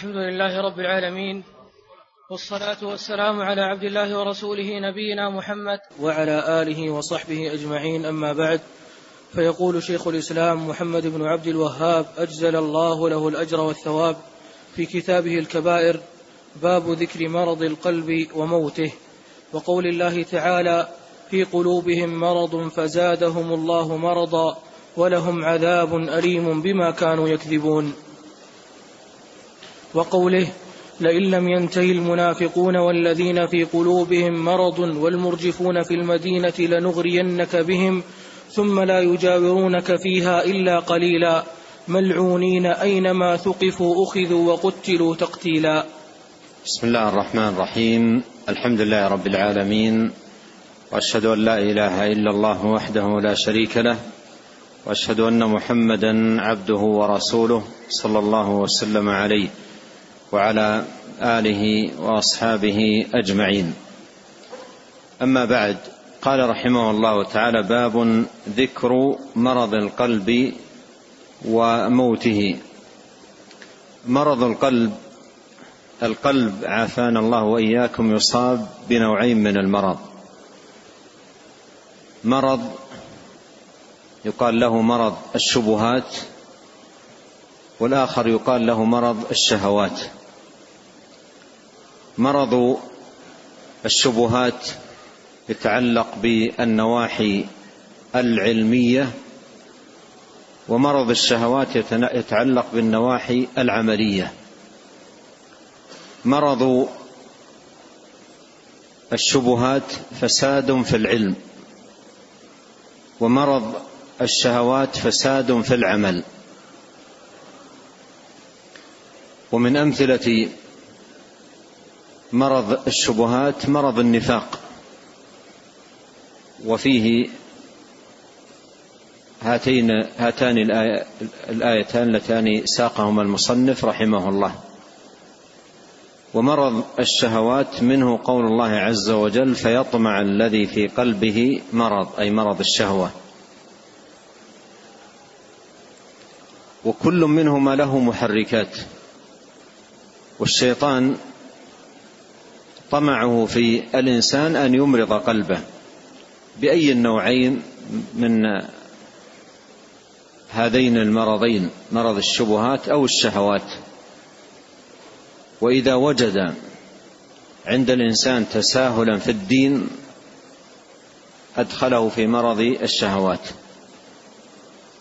الحمد لله رب العالمين والصلاة والسلام على عبد الله ورسوله نبينا محمد وعلى آله وصحبه أجمعين أما بعد فيقول شيخ الإسلام محمد بن عبد الوهاب أجزل الله له الأجر والثواب في كتابه الكبائر باب ذكر مرض القلب وموته وقول الله تعالى في قلوبهم مرض فزادهم الله مرضا ولهم عذاب أليم بما كانوا يكذبون. وقوله لئن لم ينتهي المنافقون والذين في قلوبهم مرض والمرجفون في المدينة لنغرينك بهم ثم لا يجاورونك فيها إلا قليلا ملعونين أينما ثقفوا أخذوا وقتلوا تقتيلا. بسم الله الرحمن الرحيم. الحمد لله رب العالمين. وأشهد أن لا إله إلا الله وحده لا شريك له. وأشهد أن محمدا عبده ورسوله صلى الله وسلم عليه. وعلى آله وأصحابه أجمعين. أما بعد قال رحمه الله تعالى باب ذكر مرض القلب وموته. مرض القلب القلب عافانا الله وإياكم يصاب بنوعين من المرض. مرض يقال له مرض الشبهات والآخر يقال له مرض الشهوات. مرض الشبهات يتعلق بالنواحي العلمية ومرض الشهوات يتعلق بالنواحي العملية. مرض الشبهات فساد في العلم ومرض الشهوات فساد في العمل. ومن أمثلة مرض الشبهات مرض النفاق. وفيه هاتين هاتان الآيتان اللتان ساقهما المصنف رحمه الله. ومرض الشهوات منه قول الله عز وجل فيطمع الذي في قلبه مرض أي مرض الشهوة. وكل منهما له محركات. والشيطان طمعه في الإنسان أن يمرض قلبه بأي النوعين من هذين المرضين مرض الشبهات أو الشهوات. وإذا وجد عند الإنسان تساهلا في الدين أدخله في مرض الشهوات.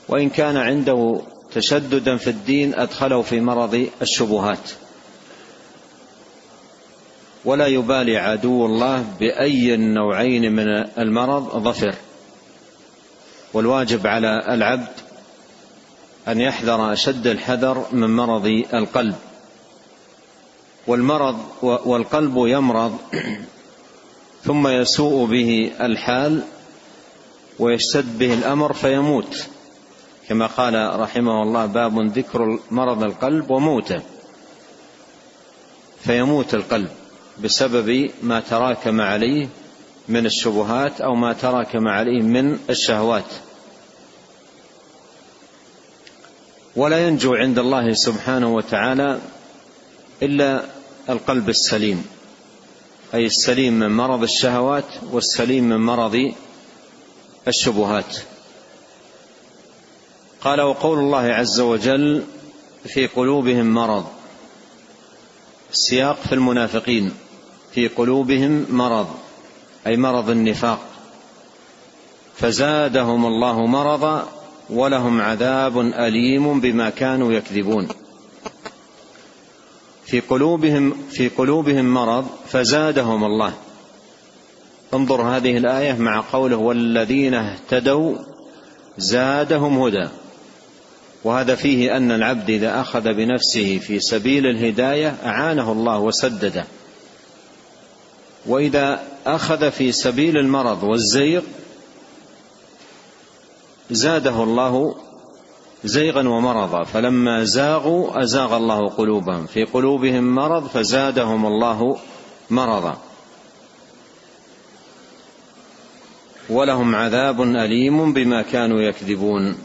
وإن كان عنده تشددا في الدين أدخله في مرض الشبهات. ولا يبالي عدو الله بأي النوعين من المرض ظفر. والواجب على العبد أن يحذر أشد الحذر من مرض القلب. والمرض والقلب يمرض ثم يسوء به الحال ويشتد به الأمر فيموت. كما قال رحمه الله باب ذكر مرض القلب وموته. فيموت القلب. بسبب ما تراكم عليه من الشبهات أو ما تراكم عليه من الشهوات. ولا ينجو عند الله سبحانه وتعالى إلا القلب السليم أي السليم من مرض الشهوات والسليم من مرض الشبهات. قال وقول الله عز وجل في قلوبهم مرض السياق في المنافقين. في قلوبهم مرض أي مرض النفاق. فزادهم الله مرضا ولهم عذاب أليم بما كانوا يكذبون. في قلوبهم في قلوبهم مرض فزادهم الله. انظر هذه الآية مع قوله والذين اهتدوا زادهم هدى. وهذا فيه أن العبد إذا أخذ بنفسه في سبيل الهداية أعانه الله وسدده. وإذا أخذ في سبيل المرض والزيغ زاده الله زيغا ومرضا. فلما زاغوا أزاغ الله قلوبهم. في قلوبهم مرض فزادهم الله مرضا. ولهم عذاب أليم بما كانوا يكذبون.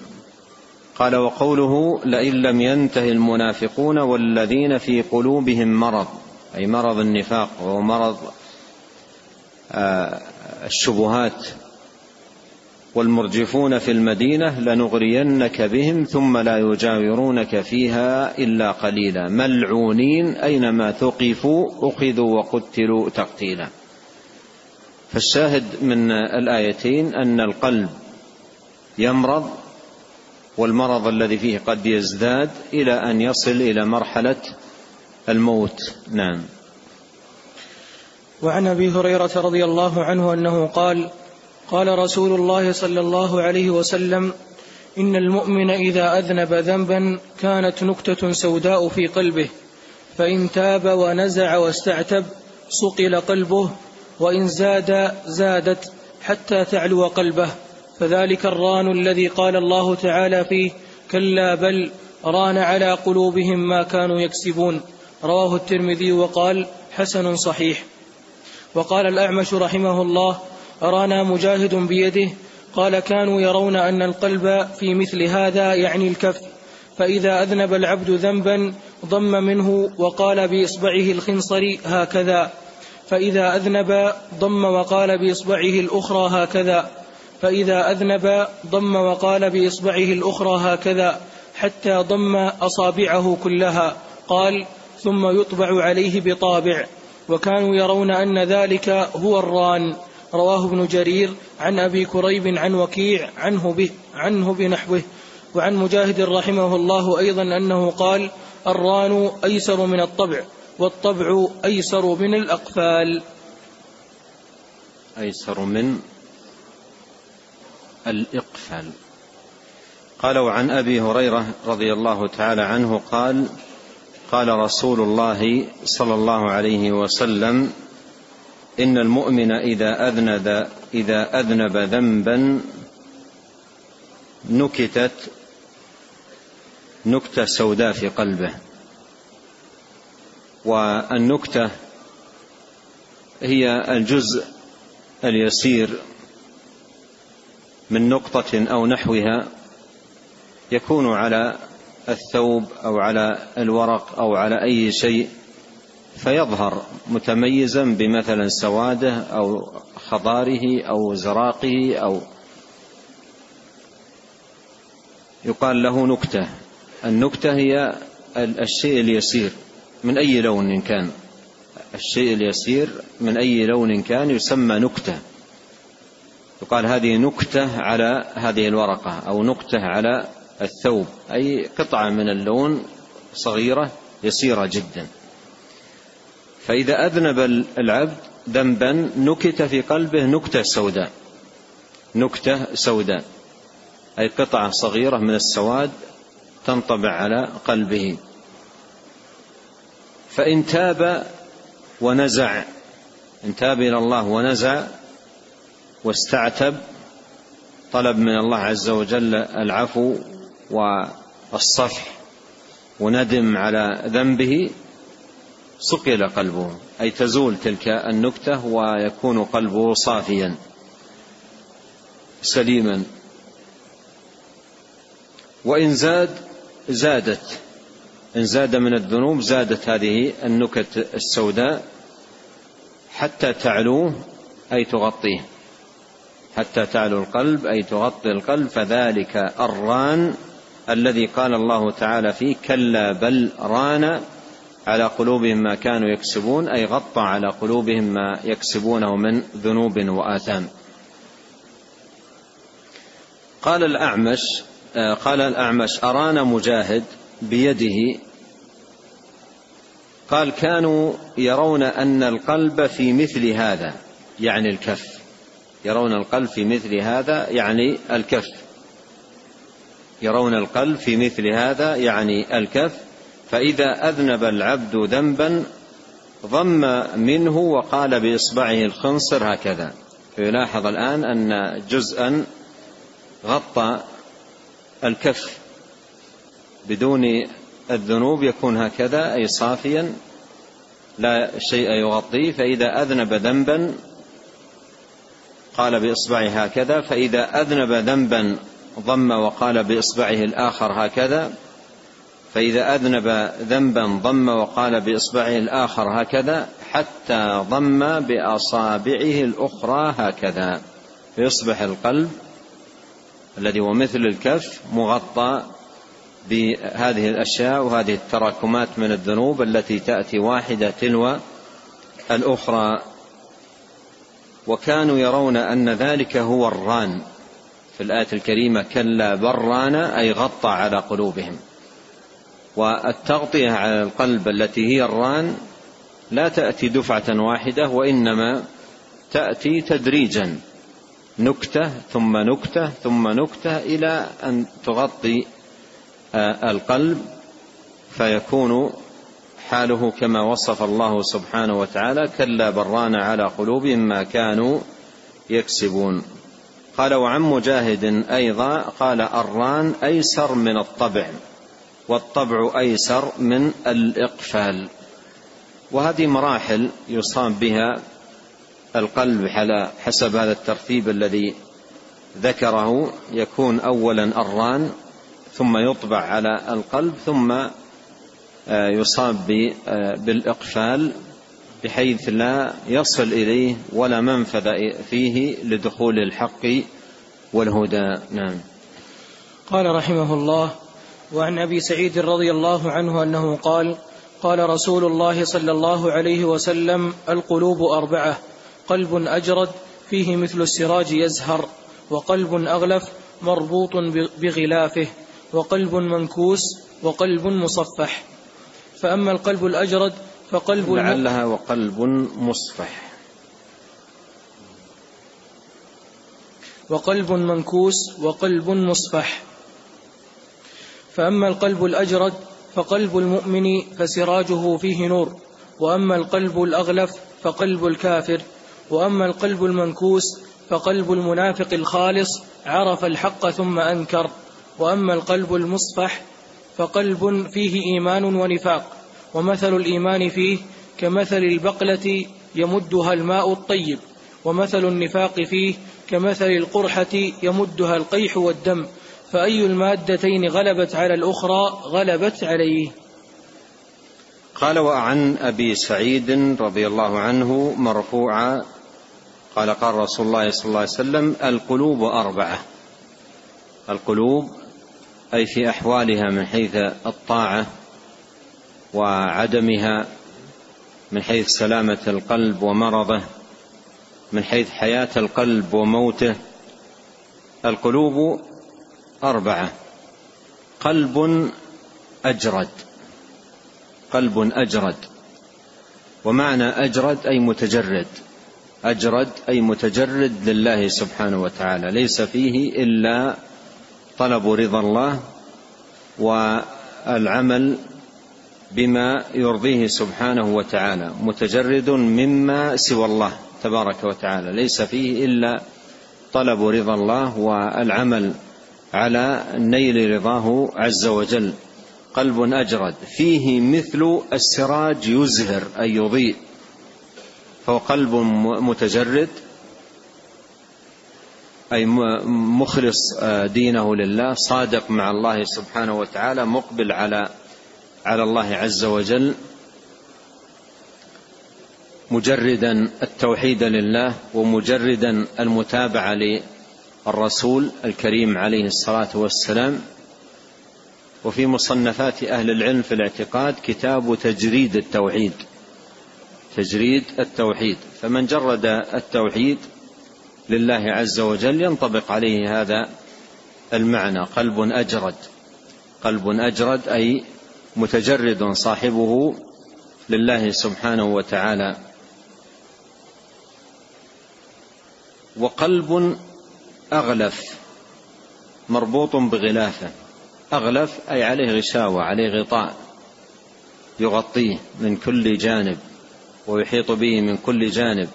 قال وقوله لئن لم ينته المنافقون والذين في قلوبهم مرض أي مرض النفاق وهو مرض الشبهات والمرجفون في المدينة لنغرينك بهم ثم لا يجاورونك فيها إلا قليلا. ملعونين أينما ثقفوا أخذوا وقتلوا تقتيلا. فالشاهد من الآيتين أن القلب يمرض والمرض الذي فيه قد يزداد إلى أن يصل إلى مرحلة الموت. نعم. وعن أبي هريرة رضي الله عنه أنه قال قال رسول الله صلى الله عليه وسلم إن المؤمن إذا أذنب ذنبا كانت نكتة سوداء في قلبه فإن تاب ونزع واستعتب صقل قلبه وإن زاد زادت حتى تعلو قلبه. فذلك الران الذي قال الله تعالى فيه كلا بل ران على قلوبهم ما كانوا يكسبون. رواه الترمذي وقال حسن صحيح. وقال الأعمش رحمه الله أرانا مجاهد بيده قال كانوا يرون أن القلب في مثل هذا يعني الكف فإذا أذنب العبد ذنبا ضم منه وقال بإصبعه الخنصر هكذا فإذا أذنب ضم وقال بإصبعه الأخرى هكذا فإذا أذنب ضم وقال بإصبعه الأخرى هكذا حتى ضم أصابعه كلها قال ثم يطبع عليه بطابع. وكانوا يرون أن ذلك هو الران. رواه ابن جرير عن أبي كريب عن وكيع عنه, به عنه بنحوه. وعن مجاهد رحمه الله أيضا أنه قال الران أيسر من الطبع والطبع أيسر من الأقفال. أيسر من الإقفال. قالوا عن أبي هريرة رضي الله تعالى عنه قال قال رسول الله صلى الله عليه وسلم إن المؤمن إذا أذنب إذا أذنب ذنبا نكتت نكتة سوداء في قلبه. والنكتة هي الجزء اليسير من نقطة أو نحوها يكون على الثوب أو على الورق أو على أي شيء فيظهر متميزا بمثلا سواده أو خضاره أو زراقه أو يقال له نكتة. النكتة هي الشيء اليسير من أي لون كان. الشيء اليسير من أي لون كان يسمى نكتة. يقال هذه نكتة على هذه الورقة أو نكتة على الثوب أي قطعة من اللون صغيرة يسيرة جدا. فإذا أذنب العبد ذنبا نكت في قلبه نكتة سوداء. نكتة سوداء. أي قطعة صغيرة من السواد تنطبع على قلبه. فإن تاب ونزع إن تاب إلى الله ونزع واستعتب طلب من الله عز وجل العفو والصفح وندم على ذنبه صقل قلبه أي تزول تلك النكتة ويكون قلبه صافيا سليما. وإن زاد زادت. إن زاد من الذنوب زادت هذه النكت السوداء حتى تعلوه أي تغطيه. حتى تعلو القلب أي تغطي القلب فذلك الران الذي قال الله تعالى فيه كلا بل ران على قلوبهم ما كانوا يكسبون أي غطى على قلوبهم ما يكسبونه من ذنوب وآثام. قال الأعمش آه، قال الأعمش ارانا مجاهد بيده؟ قال كانوا يرون أن القلب في مثل هذا يعني الكف. يرون القلب في مثل هذا يعني الكف. يرون القلب في مثل هذا يعني الكف. فإذا أذنب العبد ذنبا ضم منه وقال بإصبعه الخنصر هكذا. فيلاحظ الآن أن جزءا غطى الكف. بدون الذنوب يكون هكذا أي صافيا لا شيء يغطيه فإذا أذنب ذنبا قال بإصبعه هكذا. فإذا أذنب ذنبا ضم وقال بإصبعه الآخر هكذا فإذا أذنب ذنبا ضم وقال بإصبعه الآخر هكذا حتى ضم بأصابعه الأخرى هكذا فيصبح القلب الذي هو مثل الكف مغطى بهذه الأشياء وهذه التراكمات من الذنوب التي تأتي واحدة تلو الأخرى. وكانوا يرون أن ذلك هو الران. في الآية الكريمة كلا بران أي غطى على قلوبهم. والتغطية على القلب التي هي الران لا تأتي دفعة واحدة وإنما تأتي تدريجا. نكتة ثم نكتة ثم نكتة إلى أن تغطي آه، القلب فيكون حاله كما وصف الله سبحانه وتعالى كلا بران على قلوبهم ما كانوا يكسبون. قال وعن مجاهد أيضا قال الران أيسر من الطبع والطبع أيسر من الإقفال. وهذه مراحل يصاب بها القلب على حسب هذا الترتيب الذي ذكره. يكون اولا الران ثم يطبع على القلب ثم آه، يصاب آه، بالإقفال. بحيث لا يصل إليه ولا منفذ فيه لدخول الحق والهدى. نعم. قال رحمه الله وعن أبي سعيد رضي الله عنه أنه قال قال رسول الله صلى الله عليه وسلم القلوب أربعة قلب أجرد فيه مثل السراج يزهر وقلب أغلف مربوط بغلافه وقلب منكوس وقلب مصفح. فأما القلب الأجرد فقلب لعلها وقلب مصفح. وقلب منكوس وقلب مصفح. فأما القلب الأجرد فقلب المؤمن فسراجه فيه نور وأما القلب الأغلف فقلب الكافر وأما القلب المنكوس فقلب المنافق الخالص عرف الحق ثم أنكر وأما القلب المصفح فقلب فيه إيمان ونفاق. ومثل الإيمان فيه كمثل البقلة يمدها الماء الطيب ومثل النفاق فيه كمثل القرحة يمدها القيح والدم فأي المادتين غلبت على الأخرى غلبت عليه. قال وعن أبي سعيد رضي الله عنه مرفوعا قال قال رسول الله صلى الله عليه وسلم القلوب أربعة. القلوب أي في أحوالها من حيث الطاعة وعدمها من حيث سلامة القلب ومرضه من حيث حياة القلب وموته القلوب أربعة قلب أجرد قلب أجرد. ومعنى أجرد أي متجرد أجرد أي متجرد لله سبحانه وتعالى ليس فيه إلا طلب رضا الله والعمل بما يرضيه سبحانه وتعالى متجرد مما سوى الله تبارك وتعالى ليس فيه إلا طلب رضا الله والعمل على نيل رضاه عز وجل. قلب أجرد. فيه مثل السراج يزهر أي يضيء. فهو قلب متجرد أي مخلص دينه لله صادق مع الله سبحانه وتعالى مقبل على على الله عز وجل مجردا التوحيد لله ومجردا المتابعة للرسول الكريم عليه الصلاة والسلام. وفي مصنفات أهل العلم في الاعتقاد كتاب تجريد التوحيد. تجريد التوحيد. فمن جرد التوحيد لله عز وجل ينطبق عليه هذا المعنى. قلب أجرد. قلب أجرد أي متجرد صاحبه لله سبحانه وتعالى. وقلب أغلف مربوط بغلافة. أغلف أي عليه غشاوة عليه غطاء. يغطيه من كل جانب ويحيط به من كل جانب.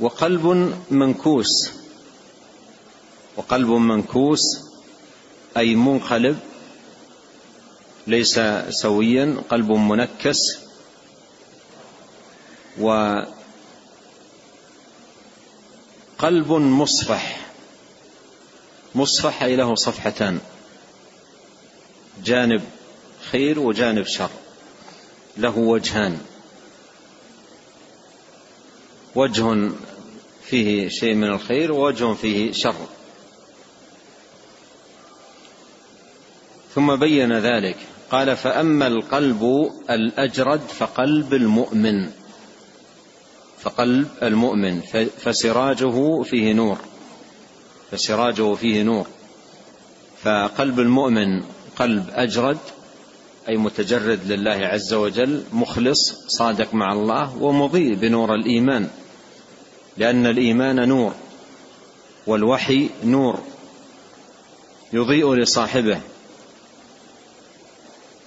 وقلب منكوس. وقلب منكوس أي منقلب ليس سويا قلب منكس. وقلب مصفح. مصفح أي له صفحتان. جانب خير وجانب شر. له وجهان. وجه فيه شيء من الخير ووجه فيه شر. ثم بين ذلك قال فأما القلب الأجرد فقلب المؤمن. فقلب المؤمن. فسراجه فيه نور. فسراجه فيه نور. فقلب المؤمن قلب أجرد أي متجرد لله عز وجل مخلص صادق مع الله ومضيء بنور الإيمان. لأن الإيمان نور والوحي نور يضيء لصاحبه.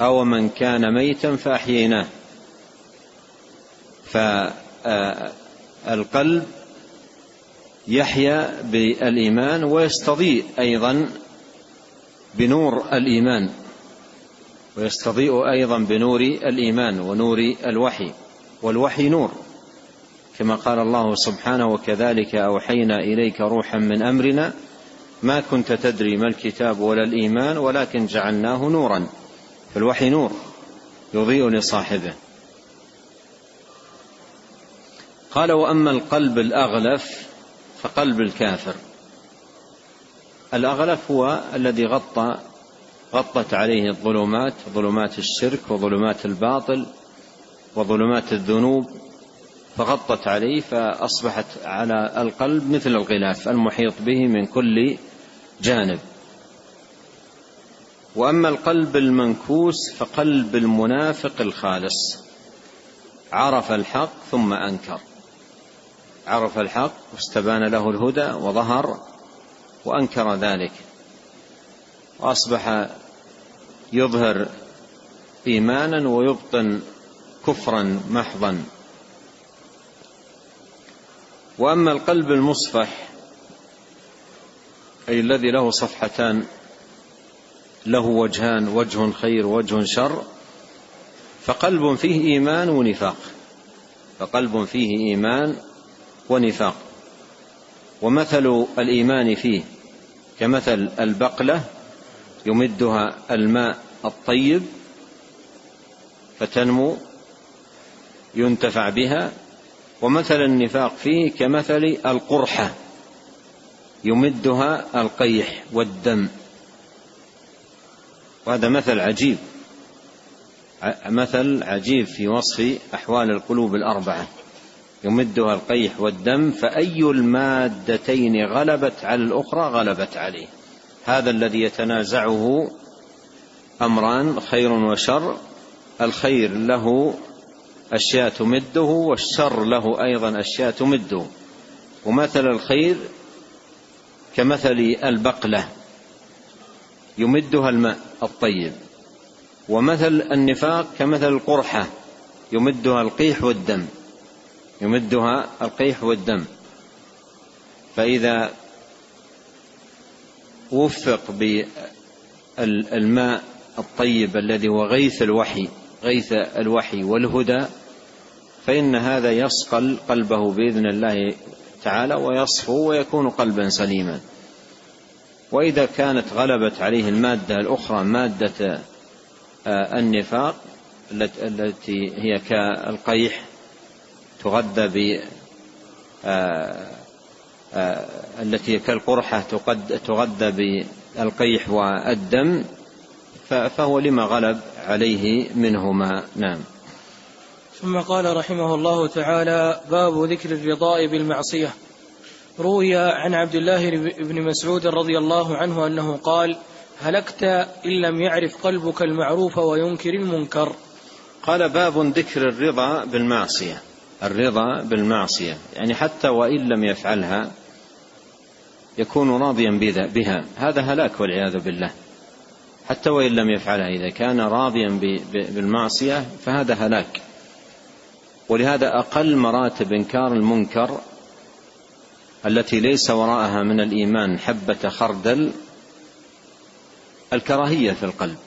أو من كان ميتا فأحييناه. فالقلب يحيا بالإيمان ويستضيء أيضا بنور الإيمان ويستضيء أيضا بنور الإيمان ونور الوحي والوحي نور. كما قال الله سبحانه وكذلك أوحينا إليك روحا من أمرنا ما كنت تدري ما الكتاب ولا الإيمان ولكن جعلناه نورا. فالوحي نور يضيء لصاحبه قال وأما القلب الأغلف فقلب الكافر. الأغلف هو الذي غطى غطت عليه الظلمات ظلمات الشرك وظلمات الباطل وظلمات الذنوب فغطت عليه فأصبحت على القلب مثل الغلاف المحيط به من كل جانب. وأما القلب المنكوس فقلب المنافق الخالص. عرف الحق ثم أنكر. عرف الحق واستبان له الهدى وظهر وأنكر ذلك. وأصبح يظهر إيمانا ويبطن كفرا محضا. وأما القلب المصفح أي الذي له صفحتان له وجهان وجه خير وجه شر فقلب فيه إيمان ونفاق. فقلب فيه إيمان ونفاق. ومثل الإيمان فيه كمثل البقلة يمدها الماء الطيب فتنمو ينتفع بها. ومثل النفاق فيه كمثل القرحة يمدها القيح والدم. وهذا مثل عجيب. مثل عجيب في وصف أحوال القلوب الأربعة. يمدها القيح والدم فأي المادتين غلبت على الأخرى غلبت عليه. هذا الذي يتنازعه أمران خير وشر. الخير له أشياء تمده والشر له أيضا أشياء تمده. ومثل الخير كمثل البقلة. يمدها الماء. الطيب. ومثل النفاق كمثل القرحة يمدها القيح والدم. يمدها القيح والدم. فإذا وفق بالماء الطيب الذي هو غيث الوحي غيث الوحي والهدى فإن هذا يصقل قلبه بإذن الله تعالى ويصفو ويكون قلبا سليما. وإذا كانت غلبت عليه المادة الأخرى مادة آه، النفاق التي هي كالقيح تغذى ب آه، آه، التي كالقرحة تغذى بالقيح والدم فهو لما غلب عليه منهما. نعم. ثم قال رحمه الله تعالى باب ذكر الرضاء بالمعصية. روي عن عبد الله بن مسعود رضي الله عنه أنه قال هلكت إن لم يعرف قلبك المعروف وينكر المنكر. قال باب ذكر الرضا بالمعصية. الرضا بالمعصية يعني حتى وإن لم يفعلها يكون راضيا بها. هذا هلاك والعياذ بالله. حتى وإن لم يفعلها إذا كان راضيا بالمعصية فهذا هلاك. ولهذا أقل مراتب إنكار المنكر التي ليس وراءها من الإيمان حبة خردل الكراهية في القلب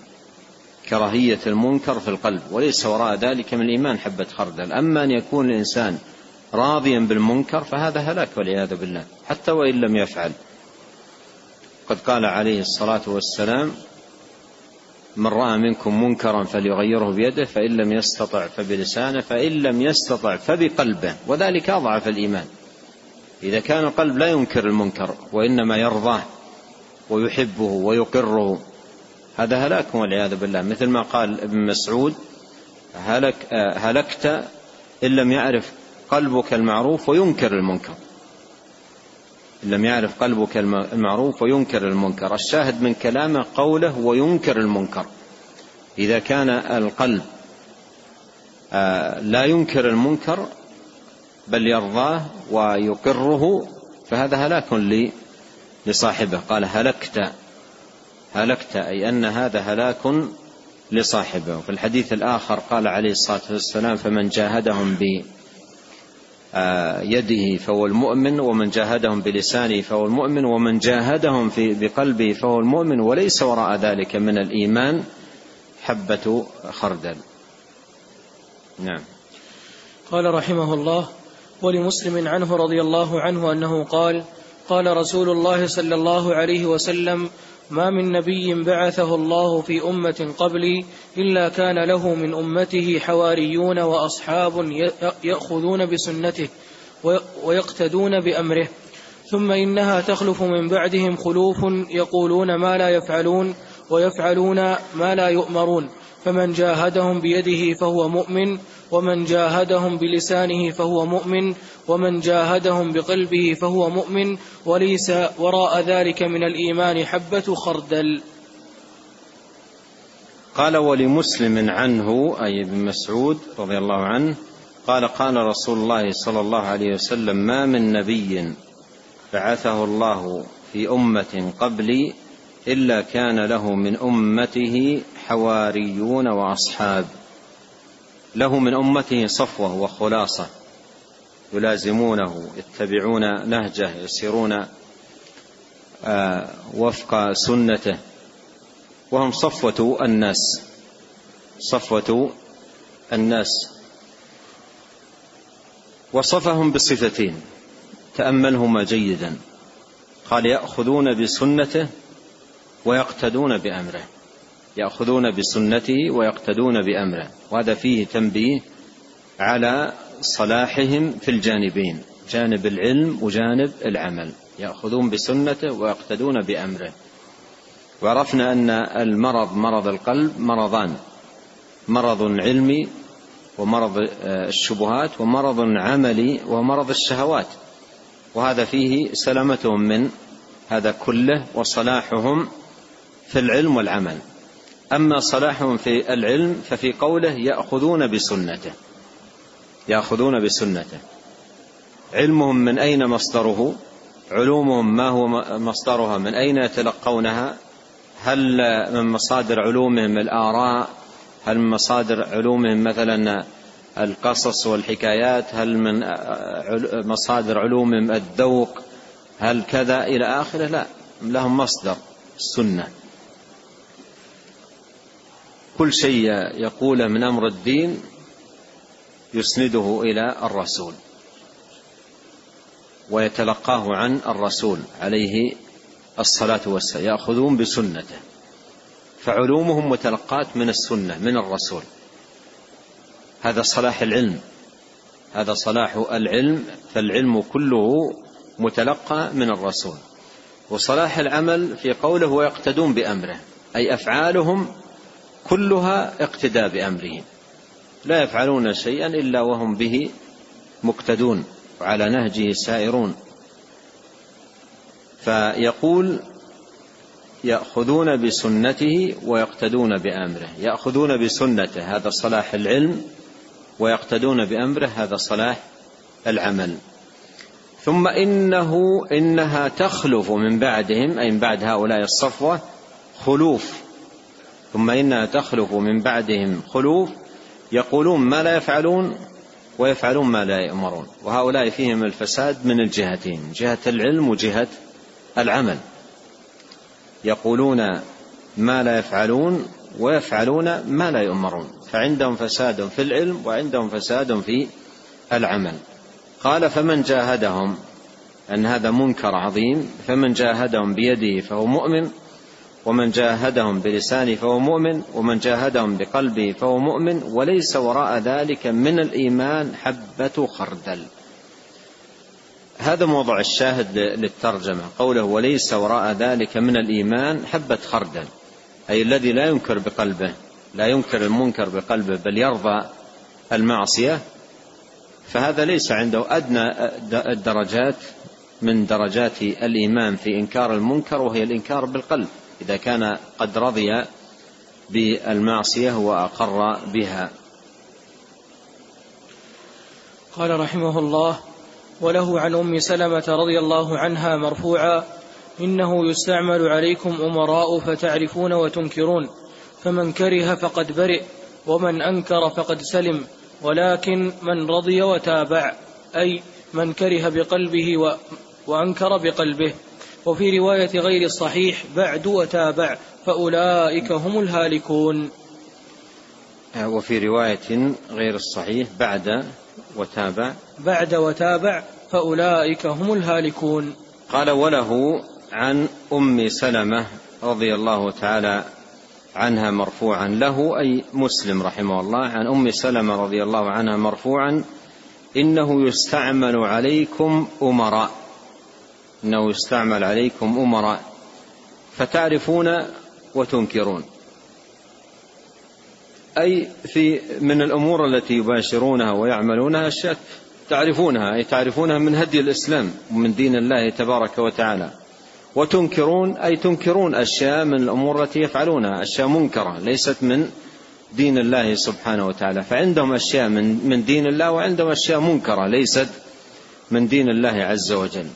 كراهية المنكر في القلب وليس وراء ذلك من الإيمان حبة خردل. أما أن يكون الإنسان راضيا بالمنكر فهذا هلاك والعياذ بالله حتى وإن لم يفعل. قد قال عليه الصلاة والسلام من رأى منكم منكرا فليغيره بيده فإن لم يستطع فبلسانه فإن لم يستطع فبقلبه. وذلك أضعف الإيمان. إذا كان القلب لا ينكر المنكر وإنما يرضاه ويحبه ويقره هذا هلاك والعياذ بالله. مثل ما قال ابن مسعود هلك هلكت إن لم يعرف قلبك المعروف وينكر المنكر. إن لم يعرف قلبك المعروف وينكر المنكر. الشاهد من كلامه قوله وينكر المنكر. إذا كان القلب آه، لا ينكر المنكر بل يرضاه ويقره فهذا هلاك لصاحبه. قال هلكت. هلكت أي أن هذا هلاك لصاحبه. وفي الحديث الآخر قال عليه الصلاة والسلام فمن جاهدهم بيده فهو المؤمن ومن جاهدهم بلسانه فهو المؤمن ومن جاهدهم في بقلبه فهو المؤمن وليس وراء ذلك من الإيمان حبة خردل. نعم. قال رحمه الله ولمسلم عنه رضي الله عنه أنه قال قال رسول الله صلى الله عليه وسلم ما من نبي بعثه الله في أمة قبلي إلا كان له من أمته حواريون وأصحاب يأخذون بسنته ويقتدون بأمره ثم إنها تخلف من بعدهم خلوف يقولون ما لا يفعلون ويفعلون ما لا يؤمرون فمن جاهدهم بيده فهو مؤمن ومن جاهدهم بلسانه فهو مؤمن ومن جاهدهم بقلبه فهو مؤمن وليس وراء ذلك من الإيمان حبة خردل. قال ولمسلم عنه أي ابن مسعود رضي الله عنه قال قال رسول الله صلى الله عليه وسلم ما من نبي بعثه الله في أمة قبلي إلا كان له من أمته حواريون وأصحاب له من أمته صفوة وخلاصة يلازمونه يتبعون نهجه يسيرون آه، وفق سنته. وهم صفوة الناس صفوة الناس. وصفهم بصفتين تأملهما جيدا. قال يأخذون بسنته ويقتدون بأمره. يأخذون بسنته ويقتدون بأمره. وهذا فيه تنبيه على صلاحهم في الجانبين جانب العلم وجانب العمل. يأخذون بسنته ويقتدون بأمره. وعرفنا أن المرض مرض القلب مرضان. مرض علمي ومرض آه، الشبهات ومرض عملي ومرض الشهوات. وهذا فيه سلامتهم من هذا كله وصلاحهم في العلم والعمل. أما صلاحهم في العلم ففي قوله يأخذون بسنته. يأخذون بسنته. علمهم من أين مصدره؟ علومهم ما هو مصدرها؟ من أين يتلقونها؟ هل من مصادر علومهم الآراء؟ هل من مصادر علومهم مثلا القصص والحكايات؟ هل من مصادر علومهم الذوق؟ هل كذا إلى آخره؟ لا لهم مصدر السنة كل شيء يقوله من أمر الدين يسنده إلى الرسول ويتلقاه عن الرسول عليه الصلاة والسلام يأخذون بسنته فعلومهم متلقاة من السنة من الرسول. هذا صلاح العلم هذا صلاح العلم فالعلم كله متلقى من الرسول. وصلاح العمل في قوله ويقتدون بأمره أي أفعالهم كلها اقتداء بامره لا يفعلون شيئا إلا وهم به مقتدون وعلى نهجه سائرون. فيقول يأخذون بسنته ويقتدون بأمره. يأخذون بسنته هذا صلاح العلم ويقتدون بأمره هذا صلاح العمل. ثم إنه إنها تخلف من بعدهم أي من بعد هؤلاء الصفوة خلوف ثم إنها تخلف من بعدهم خلوف يقولون ما لا يفعلون ويفعلون ما لا يامرون وهؤلاء فيهم الفساد من الجهتين جهة العلم وجهة العمل. يقولون ما لا يفعلون ويفعلون ما لا يؤمرون. فعندهم فساد في العلم وعندهم فساد في العمل. قال فمن جاهدهم أن هذا منكر عظيم فمن جاهدهم بيده فهو مؤمن ومن جاهدهم بلسانه فهو مؤمن ومن جاهدهم بقلبه فهو مؤمن وليس وراء ذلك من الإيمان حبة خردل. هذا موضع الشاهد للترجمة قوله وليس وراء ذلك من الإيمان حبة خردل أي الذي لا ينكر بقلبه لا ينكر المنكر بقلبه بل يرضى المعصية فهذا ليس عنده أدنى الدرجات من درجات الإيمان في إنكار المنكر وهي الإنكار بالقلب. إذا كان قد رضي بالمعصية وأقر بها. قال رحمه الله وله عن أم سلمة رضي الله عنها مرفوعا إنه يستعمل عليكم أمراء فتعرفون وتنكرون فمن كره فقد برئ ومن أنكر فقد سلم ولكن من رضي وتابع أي من كره بقلبه و وأنكر بقلبه. وفي رواية غير الصحيح بعد وتابع فأولئك هم الهالكون. وفي رواية غير الصحيح بعد وتابع. بعد وتابع فأولئك هم الهالكون. قال وله عن أم سلمة رضي الله تعالى عنها مرفوعا له أي مسلم رحمه الله عن أم سلمة رضي الله عنها مرفوعا إنه يستعمل عليكم أمراء. إنه يستعمل عليكم أمراء فتعرفون وتنكرون. أي في من الأمور التي يباشرونها ويعملونها أشياء تعرفونها أي تعرفونها من هدي الإسلام ومن دين الله تبارك وتعالى. وتنكرون أي تنكرون أشياء من الأمور التي يفعلونها أشياء منكرة ليست من دين الله سبحانه وتعالى. فعندهم أشياء من من دين الله وعندهم أشياء منكرة ليست من دين الله عز وجل.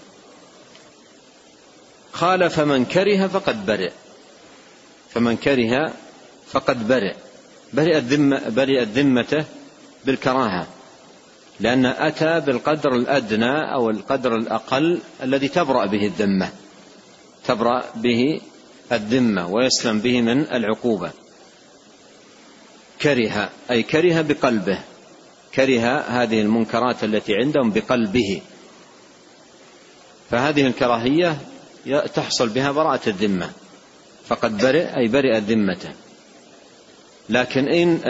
قال فمن كره فقد برئ. فمن كره فقد برئ. برئت ذمة برئت ذمته بالكراهة. لأن أتى بالقدر الأدنى أو القدر الأقل الذي تبرأ به الذمة. تبرأ به الذمة ويسلم به من العقوبة. كره أي كره بقلبه. كره هذه المنكرات التي عندهم بقلبه. فهذه الكراهية تحصل بها براءة الذمة. فقد برئ أي برئ ذمته. لكن إن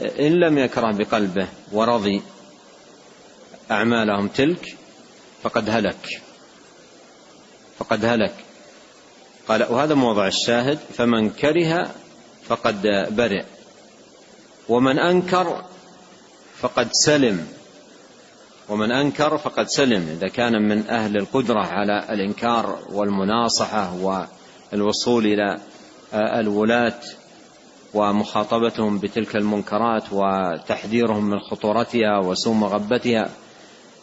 إن لم يكره بقلبه ورضي أعمالهم تلك فقد هلك. فقد هلك. قال وهذا موضع الشاهد. فمن كره فقد برئ. ومن أنكر فقد سلم. ومن أنكر فقد سلم إذا كان من أهل القدرة على الإنكار والمناصحة والوصول إلى الولاة ومخاطبتهم بتلك المنكرات وتحذيرهم من خطورتها وسوء مغبتها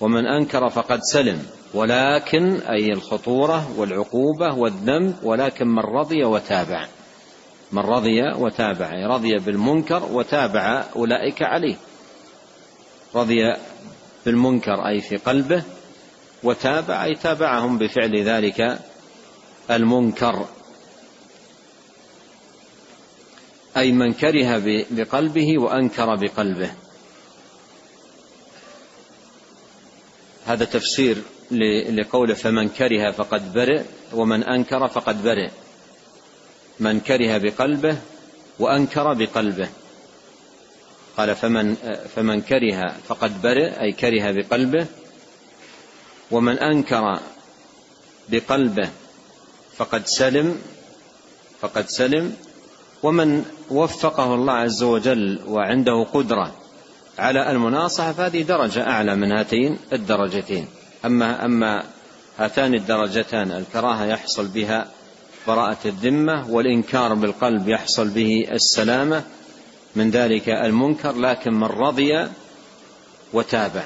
ومن أنكر فقد سلم ولكن أي الخطورة والعقوبة والذنب ولكن من رضي وتابع من رضي وتابع أي رضي بالمنكر وتابع أولئك عليه رضي بالمنكر أي في قلبه وتابع أي تابعهم بفعل ذلك المنكر. أي من كره بقلبه وأنكر بقلبه. هذا تفسير لقوله فمن كره فقد برئ ومن أنكر فقد برئ. من كره بقلبه وأنكر بقلبه. قال فمن فمن كره فقد برئ أي كره بقلبه ومن أنكر بقلبه فقد سلم فقد سلم ومن وفقه الله عز وجل وعنده قدرة على المناصحة فهذه درجة أعلى من هاتين الدرجتين. أما أما هاتان الدرجتان الكراهة يحصل بها براءة الذمة والإنكار بالقلب يحصل به السلامة من ذلك المنكر لكن من رضي وتابع.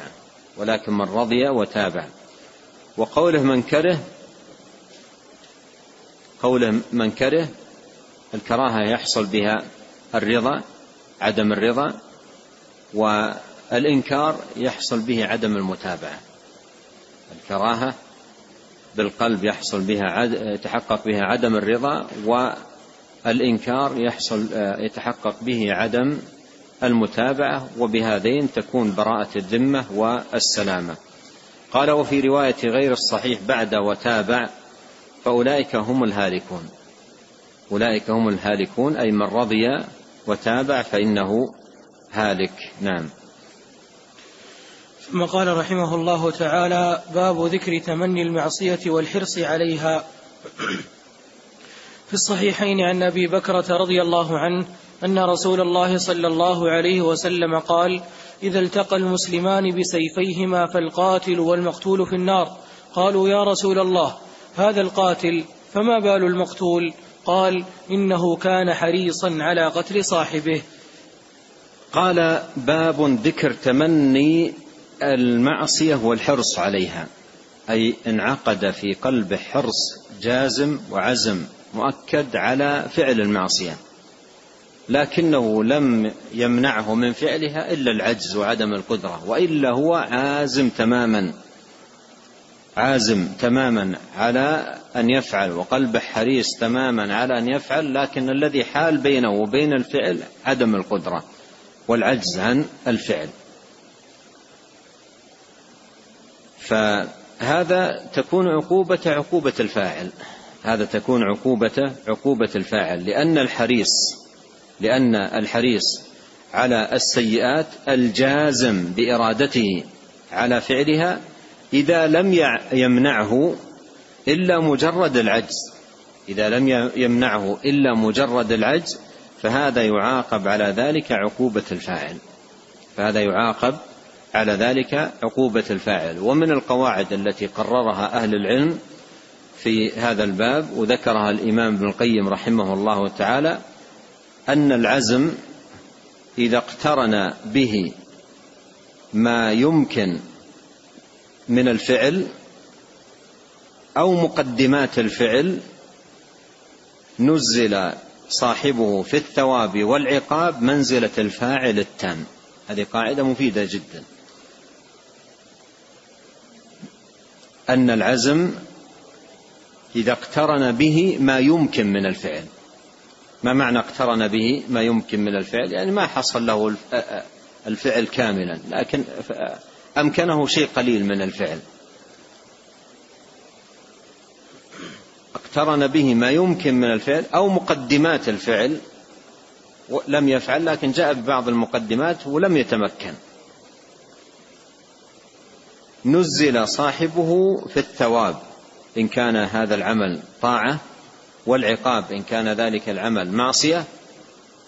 ولكن من رضي وتابع. وقوله من كره قوله من كره الكراهة يحصل بها الرضا عدم الرضا والإنكار يحصل به عدم المتابعة. الكراهة بالقلب يحصل بها يتحقق بها عدم الرضا والإنكار يحصل يتحقق به عدم المتابعة وبهذين تكون براءة الذمة والسلامة. قال وفي رواية غير الصحيح بعد وتابع فأولئك هم الهالكون. أولئك هم الهالكون أي من رضي وتابع فإنه هالك. نعم. ثم قال رحمه الله تعالى باب ذكر تمني المعصية والحرص عليها. في الصحيحين عن أبي بكرة رضي الله عنه أن رسول الله صلى الله عليه وسلم قال: إذا التقى المسلمان بسيفيهما فالقاتل والمقتول في النار. قالوا يا رسول الله هذا القاتل فما بال المقتول؟ قال: إنه كان حريصا على قتل صاحبه. قال باب ذكر تمني المعصية والحرص عليها أي انعقد في قلبه حرص جازم وعزم مؤكد على فعل المعصية لكنه لم يمنعه من فعلها إلا العجز وعدم القدرة وإلا هو عازم تماما عازم تماما على أن يفعل وقلبه حريص تماما على أن يفعل لكن الذي حال بينه وبين الفعل عدم القدرة والعجز عن الفعل. فهذا تكون عقوبة عقوبة الفاعل. هذا تكون عقوبة عقوبة الفاعل لأن الحريص لأن الحريص على السيئات الجازم بإرادته على فعلها إذا لم يمنعه إلا مجرد العجز. إذا لم يمنعه إلا مجرد العجز فهذا يعاقب على ذلك عقوبة الفاعل. فهذا يعاقب على ذلك عقوبة الفاعل. ومن القواعد التي قررها أهل العلم في هذا الباب وذكرها الإمام ابن القيم رحمه الله تعالى أن العزم إذا اقترن به ما يمكن من الفعل أو مقدمات الفعل نزل صاحبه في الثواب والعقاب منزلة الفاعل التام. هذه قاعدة مفيدة جدا. أن العزم إذا اقترن به ما يمكن من الفعل. ما معنى اقترن به ما يمكن من الفعل؟ يعني ما حصل له الفعل كاملا لكن أمكنه شيء قليل من الفعل. اقترن به ما يمكن من الفعل أو مقدمات الفعل لم يفعل لكن جاء ببعض المقدمات ولم يتمكن. نزل صاحبه في الثواب. إن كان هذا العمل طاعة والعقاب إن كان ذلك العمل معصية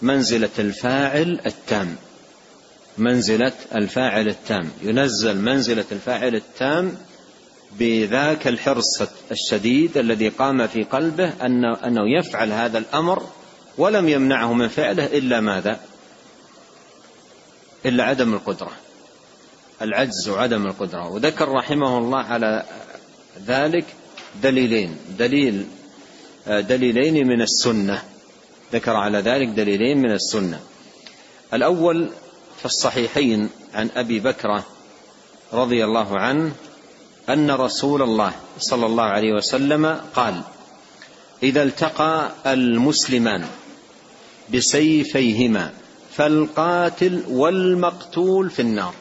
منزلة الفاعل التام. منزلة الفاعل التام. ينزل منزلة الفاعل التام بذاك الحرص الشديد الذي قام في قلبه أنه, أنه يفعل هذا الأمر ولم يمنعه من فعله إلا ماذا؟ إلا عدم القدرة. العجز وعدم القدرة. وذكر رحمه الله على ذلك دليلين. دليل دليلين من السنة. ذكر على ذلك دليلين من السنة. الأول في الصحيحين عن أبي بكرة رضي الله عنه أن رسول الله صلى الله عليه وسلم قال إذا التقى المسلمان بسيفيهما فالقاتل والمقتول في النار.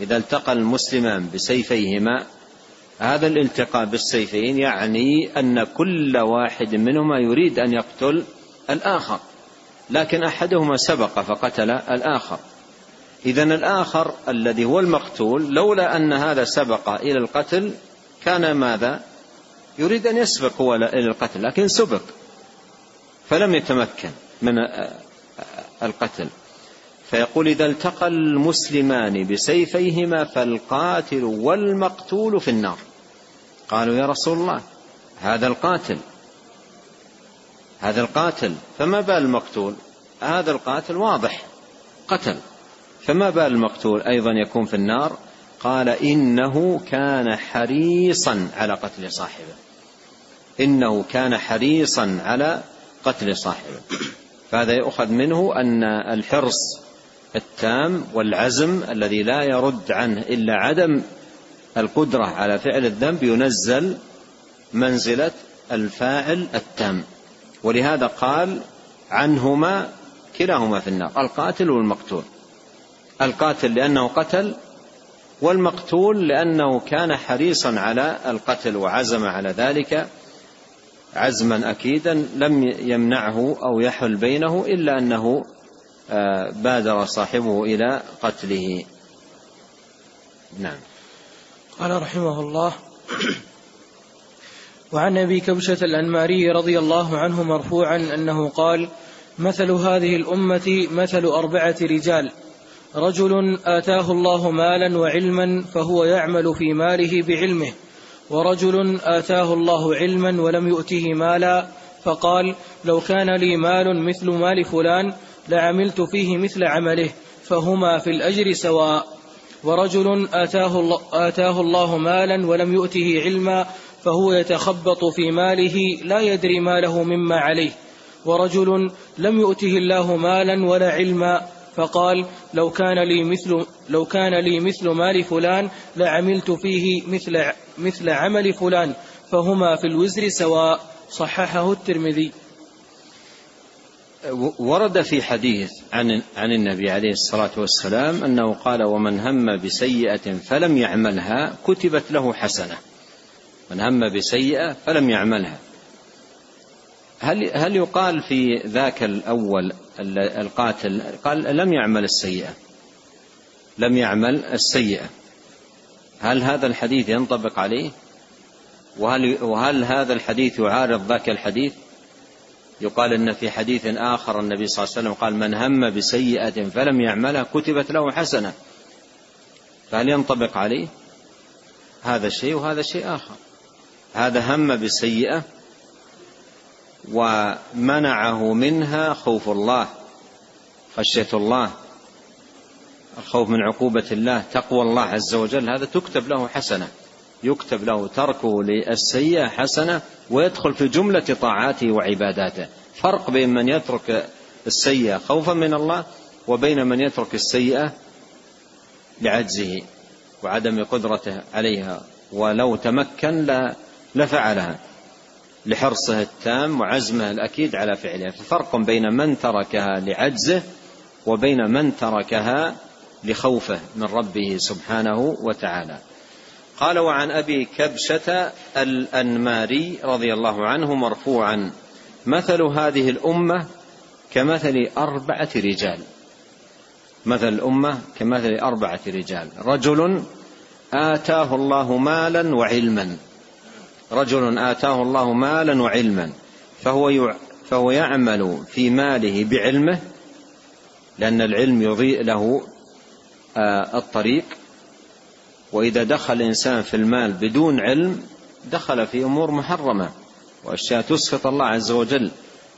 إذا التقى المسلمان بسيفيهما هذا الالتقاء بالسيفين يعني أن كل واحد منهما يريد أن يقتل الآخر لكن أحدهما سبق فقتل الآخر إذا الآخر الذي هو المقتول لولا أن هذا سبق إلى القتل كان ماذا؟ يريد أن يسبق هو إلى القتل لكن سبق فلم يتمكن من القتل فيقول إذا التقى المسلمان بسيفيهما فالقاتل والمقتول في النار. قالوا يا رسول الله هذا القاتل هذا القاتل فما بال المقتول؟ هذا القاتل واضح قتل. فما بال المقتول أيضا يكون في النار؟ قال إنه كان حريصا على قتل صاحبه. إنه كان حريصا على قتل صاحبه. فهذا يؤخذ منه أن الحرص التام والعزم الذي لا يرد عنه إلا عدم القدرة على فعل الذنب ينزل منزلة الفاعل التام. ولهذا قال عنهما كلاهما في النار القاتل والمقتول. القاتل لأنه قتل والمقتول لأنه كان حريصا على القتل وعزم على ذلك عزما أكيدا لم يمنعه أو يحل بينه إلا أنه بادر صاحبه إلى قتله. نعم. قال رحمه الله وعن أبي كبشة الأنماري رضي الله عنه مرفوعا أنه قال مثل هذه الأمة مثل أربعة رجال. رجل آتاه الله مالا وعلما فهو يعمل في ماله بعلمه. ورجل آتاه الله علما ولم يؤته مالا فقال لو كان لي مال مثل مال فلان لعملت فيه مثل عمله فهما في الأجر سواء. ورجل آتاه الله, آتاه الله مالا ولم يؤته علما فهو يتخبط في ماله لا يدري ما له مما عليه. ورجل لم يؤته الله مالا ولا علما فقال لو كان لي مثل لو كان لي مثل مال فلان لعملت فيه مثل مثل عمل فلان فهما في الوزر سواء. صححه الترمذي. ورد في حديث عن عن النبي عليه الصلاة والسلام أنه قال ومن هم بسيئة فلم يعملها كتبت له حسنة. من هم بسيئة فلم يعملها. هل هل يقال في ذاك الأول القاتل قال لم يعمل السيئة. لم يعمل السيئة. هل هذا الحديث ينطبق عليه؟ وهل وهل هذا الحديث يعارض ذاك الحديث؟ يقال إن في حديث آخر النبي صلى الله عليه وسلم قال من هم بسيئة فلم يعملها كتبت له حسنة. فهل ينطبق عليه؟ هذا الشيء وهذا شيء آخر. هذا هم بسيئة ومنعه منها خوف الله خشية الله الخوف من عقوبة الله تقوى الله عز وجل. هذا تكتب له حسنة يكتب له تركه للسيئة حسنة ويدخل في جملة طاعاته وعباداته. فرق بين من يترك السيئة خوفا من الله وبين من يترك السيئة لعجزه وعدم قدرته عليها. ولو تمكن لفعلها لحرصه التام وعزمه الأكيد على فعلها ففرق بين من تركها لعجزه وبين من تركها لخوفه من ربه سبحانه وتعالى. قال وعن أبي كبشة الأنماري رضي الله عنه مرفوعا مثل هذه الأمة كمثل أربعة رجال. مثل الأمة كمثل أربعة رجال. رجل آتاه الله مالا وعلما. رجل آتاه الله مالا وعلما. فهو فهو يعمل في ماله بعلمه لأن العلم يضيء له آه، الطريق. وإذا دخل الانسان في المال بدون علم دخل في أمور محرمة وأشياء تسخط الله عز وجل.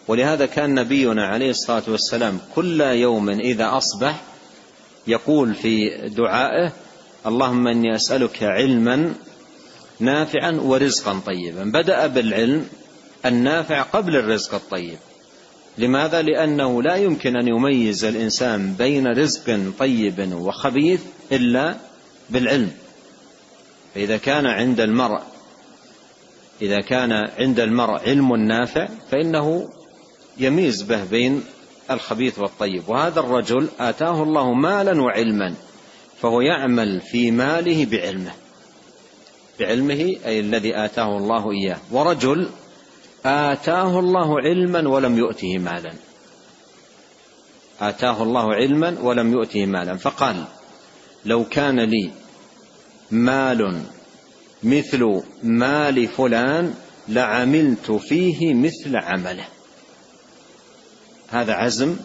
ولهذا كان نبينا عليه الصلاة والسلام كل يوم إذا أصبح يقول في دعائه اللهم إني أسألك علما نافعا ورزقا طيبا. بدأ بالعلم النافع قبل الرزق الطيب. لماذا؟ لأنه لا يمكن أن يميز الإنسان بين رزق طيب وخبيث إلا بالعلم. فإذا كان عند المرء إذا كان عند المرء علم نافع فإنه يميز به بين الخبيث والطيب. وهذا الرجل آتاه الله مالا وعلما فهو يعمل في ماله بعلمه. بعلمه أي الذي آتاه الله إياه. ورجل آتاه الله علما ولم يؤته مالا. آتاه الله علما ولم يؤته مالا. فقال لو كان لي مال مثل مال فلان لعملت فيه مثل عمله. هذا عزم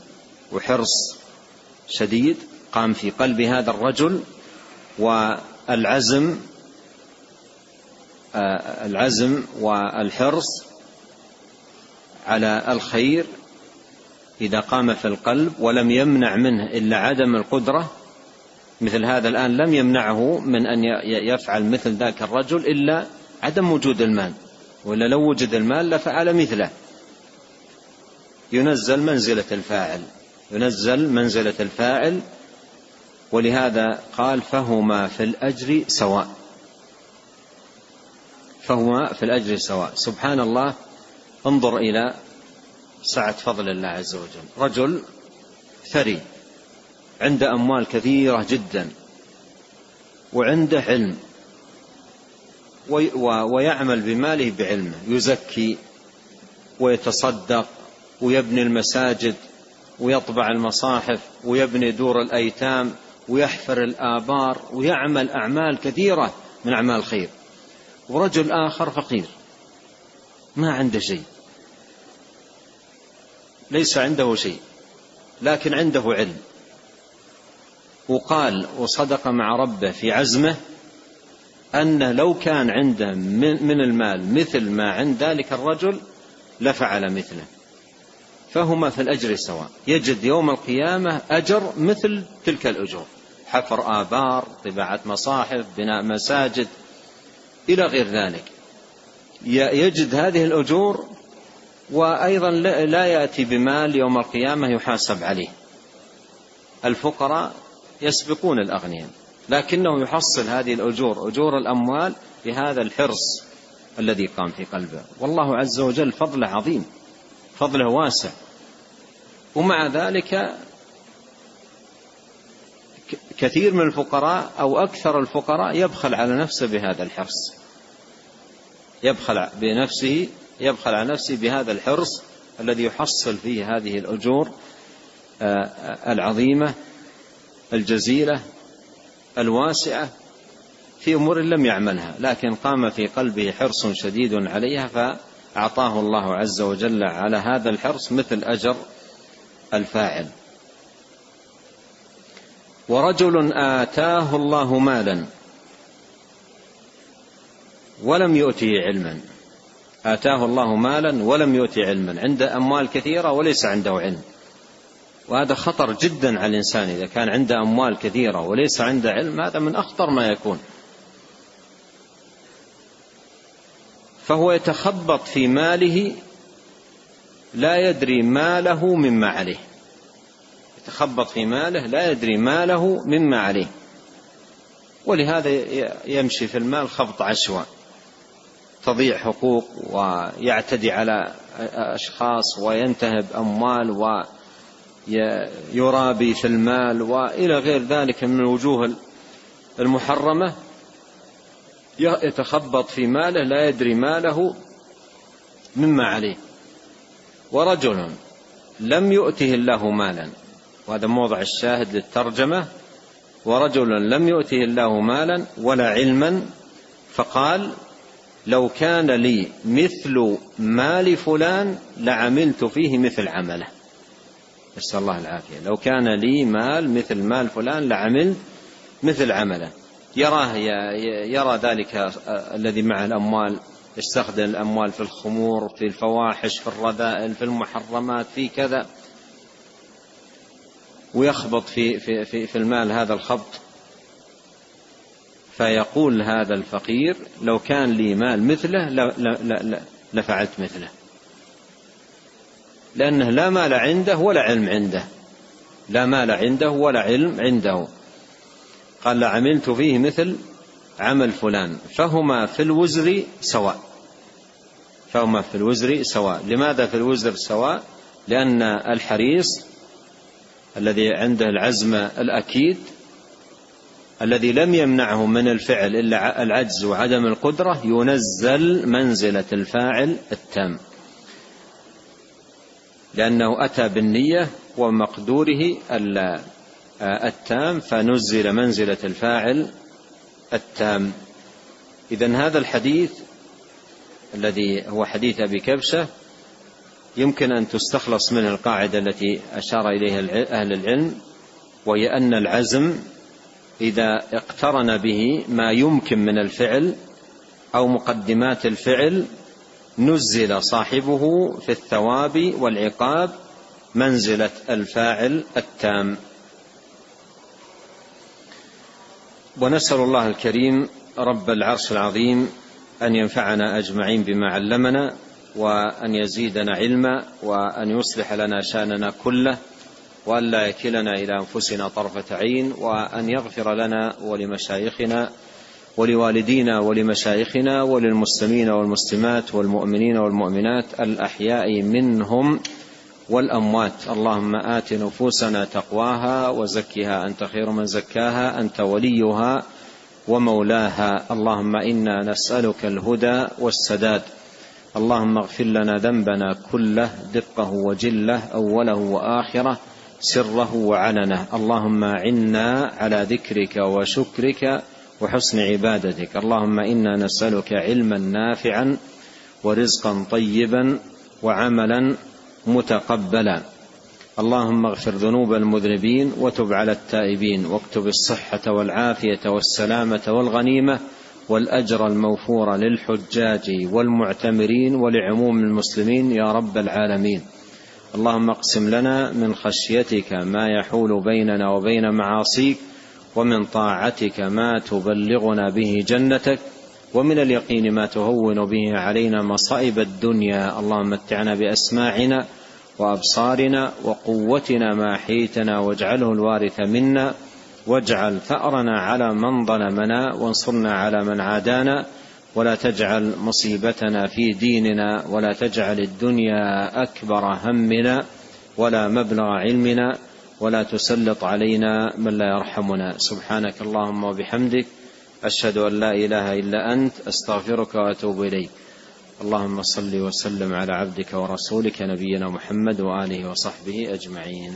وحرص شديد قام في قلب هذا الرجل والعزم آه، العزم والحرص على الخير إذا قام في القلب ولم يمنع منه إلا عدم القدرة مثل هذا الآن لم يمنعه من أن يفعل مثل ذاك الرجل إلا عدم وجود المال. ولا لو وجد المال لفعل مثله. ينزل منزلة الفاعل. ينزل منزلة الفاعل. ولهذا قال فهما في الأجر سواء. فهما في الأجر سواء. سبحان الله. انظر إلى سعة فضل الله عز وجل. رجل ثري. عنده أموال كثيرة جدا وعنده علم ويعمل بماله بعلمه يزكي ويتصدق ويبني المساجد ويطبع المصاحف ويبني دور الأيتام ويحفر الآبار ويعمل أعمال كثيرة من أعمال الخير. ورجل آخر فقير ما عنده شيء. ليس عنده شيء لكن عنده علم. وقال وصدق مع ربه في عزمه أن لو كان عنده من المال مثل ما عند ذلك الرجل لفعل مثله. فهما في الأجر سواء. يجد يوم القيامة أجر مثل تلك الأجور. حفر آبار طباعة مصاحف بناء مساجد إلى غير ذلك. يجد هذه الأجور وأيضا لا يأتي بمال يوم القيامة يحاسب عليه. الفقراء يسبقون الأغنياء لكنه يحصل هذه الأجور أجور الأموال بهذا الحرص الذي قام في قلبه. والله عز وجل فضله عظيم فضله واسع. ومع ذلك كثير من الفقراء أو أكثر الفقراء يبخل على نفسه بهذا الحرص. يبخل بنفسه يبخل على نفسه بهذا الحرص الذي يحصل فيه هذه الأجور آه، العظيمة. الجزيلة الواسعة في أمور لم يعملها لكن قام في قلبه حرص شديد عليها فأعطاه الله عز وجل على هذا الحرص مثل أجر الفاعل. ورجل آتاه الله مالا ولم يؤته علما. آتاه الله مالا ولم يؤته علما. عنده أموال كثيرة وليس عنده علم. وهذا خطر جدا على الإنسان إذا كان عنده أموال كثيرة وليس عنده علم هذا من أخطر ما يكون. فهو يتخبط في ماله لا يدري ما له مما عليه يتخبط في ماله لا يدري ما له مما عليه ولهذا يمشي في المال خبط عشواء تضيع حقوق ويعتدي على أشخاص وينتهب أموال ويرابي في المال وإلى غير ذلك من الوجوه المحرمة. يتخبط في ماله لا يدري ماله مما عليه. ورجل لم يؤته الله مالا. وهذا موضع الشاهد للترجمة. ورجل لم يؤته الله مالا ولا علما فقال لو كان لي مثل مال فلان لعملت فيه مثل عمله. نسأل الله العافية. لو كان لي مال مثل مال فلان لعملت مثل عمله. يراه يرى ذلك الذي مع الأموال. يستخدم الأموال في الخمور في الفواحش في الرذائل في المحرمات في كذا. ويخبط في في في, في المال هذا الخبط. فيقول هذا الفقير لو كان لي مال مثله لفعلت مثله. لأنه لا مال عنده ولا علم عنده. لا مال عنده ولا علم عنده. قال لعملت فيه مثل عمل فلان. فهما في الوزر سواء. فهما في الوزر سواء. لماذا في الوزر سواء؟ لأن الحريص الذي عنده العزم الأكيد الذي لم يمنعه من الفعل إلا العجز وعدم القدرة ينزل منزلة الفاعل التام. لأنه أتى بالنية ومقدوره التام فنزل منزلة الفاعل التام. إذا هذا الحديث الذي هو حديث أبي كبشة يمكن أن تستخلص منه القاعدة التي أشار إليها أهل العلم وهي أن العزم إذا اقترن به ما يمكن من الفعل أو مقدمات الفعل نزل صاحبه في الثواب والعقاب منزلة الفاعل التام. ونسأل الله الكريم رب العرش العظيم أن ينفعنا أجمعين بما علمنا وأن يزيدنا علما وأن يصلح لنا شأننا كله وأن لا يكلنا إلى أنفسنا طرفة عين وأن يغفر لنا ولمشايخنا ولوالدينا ولمشايخنا وللمسلمين والمسلمات والمؤمنين والمؤمنات الأحياء منهم والأموات. اللهم آت نفوسنا تقواها وزكها. أنت خير من زكاها أنت وليها ومولاها. اللهم إنا نسألك الهدى والسداد. اللهم اغفر لنا ذنبنا كله دقه وجله أوله وآخره سره وعلنه. اللهم اعنا على ذكرك وشكرك وحسن عبادتك. اللهم إنا نسألك علما نافعا ورزقا طيبا وعملا متقبلا. اللهم اغفر ذنوب المذنبين وتب على التائبين. واكتب الصحة والعافية والسلامة والغنيمة والأجر الموفور للحجاج والمعتمرين ولعموم المسلمين يا رب العالمين. اللهم اقسم لنا من خشيتك ما يحول بيننا وبين معاصيك ومن طاعتك ما تبلغنا به جنتك ومن اليقين ما تهون به علينا مصائب الدنيا. اللهم متعنا بأسماعنا وأبصارنا وقوتنا ما احيتنا واجعله الوارث منا واجعل ثأرنا على من ظلمنا وانصرنا على من عادانا. ولا تجعل مصيبتنا في ديننا ولا تجعل الدنيا أكبر همنا ولا مبلغ علمنا. ولا تسلط علينا من لا يرحمنا. سبحانك اللهم وبحمدك أشهد أن لا إله إلا أنت أستغفرك وأتوب إليك. اللهم صل وسلم على عبدك ورسولك نبينا محمد وآله وصحبه أجمعين.